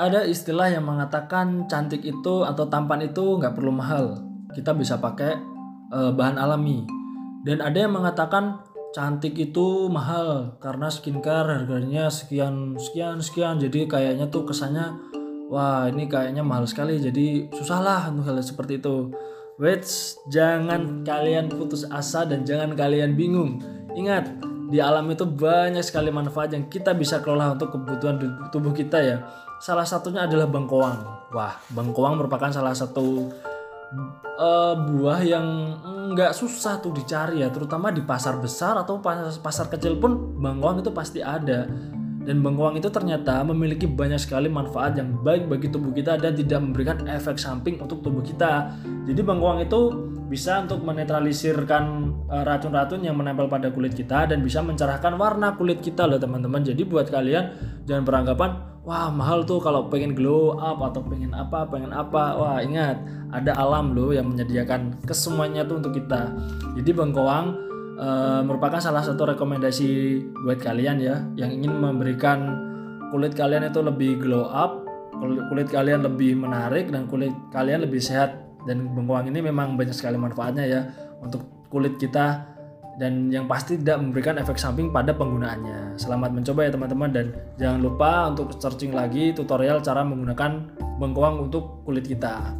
ada istilah yang mengatakan cantik itu atau tampan itu nggak perlu mahal. Kita bisa pakai eh, bahan alami. Dan ada yang mengatakan cantik itu mahal karena skincare harganya sekian sekian sekian. Jadi kayaknya tuh kesannya wah ini kayaknya mahal sekali. Jadi susah lah untuk hal seperti itu. Wait, jangan kalian putus asa dan jangan kalian bingung. Ingat, di alam itu banyak sekali manfaat yang kita bisa kelola untuk kebutuhan tubuh kita ya. Salah satunya adalah bengkoang. Wah, bengkoang merupakan salah satu uh, buah yang nggak susah tuh dicari ya, terutama di pasar besar atau pasar, pasar kecil pun bengkoang itu pasti ada. Dan bengkoang itu ternyata memiliki banyak sekali manfaat yang baik bagi tubuh kita dan tidak memberikan efek samping untuk tubuh kita. Jadi bengkoang itu bisa untuk menetralisirkan eh, racun-racun yang menempel pada kulit kita dan bisa mencerahkan warna kulit kita loh teman-teman. Jadi buat kalian jangan beranggapan wah mahal tuh kalau pengen glow up atau pengen apa pengen apa. Wah ingat ada alam loh yang menyediakan kesemuanya tuh untuk kita. Jadi bengkoang uh, merupakan salah satu rekomendasi buat kalian ya yang ingin memberikan kulit kalian itu lebih glow up, kulit kalian lebih menarik dan kulit kalian lebih sehat dan bengkoang ini memang banyak sekali manfaatnya ya untuk kulit kita dan yang pasti tidak memberikan efek samping pada penggunaannya. Selamat mencoba ya teman-teman dan jangan lupa untuk searching lagi tutorial cara menggunakan bengkoang untuk kulit kita.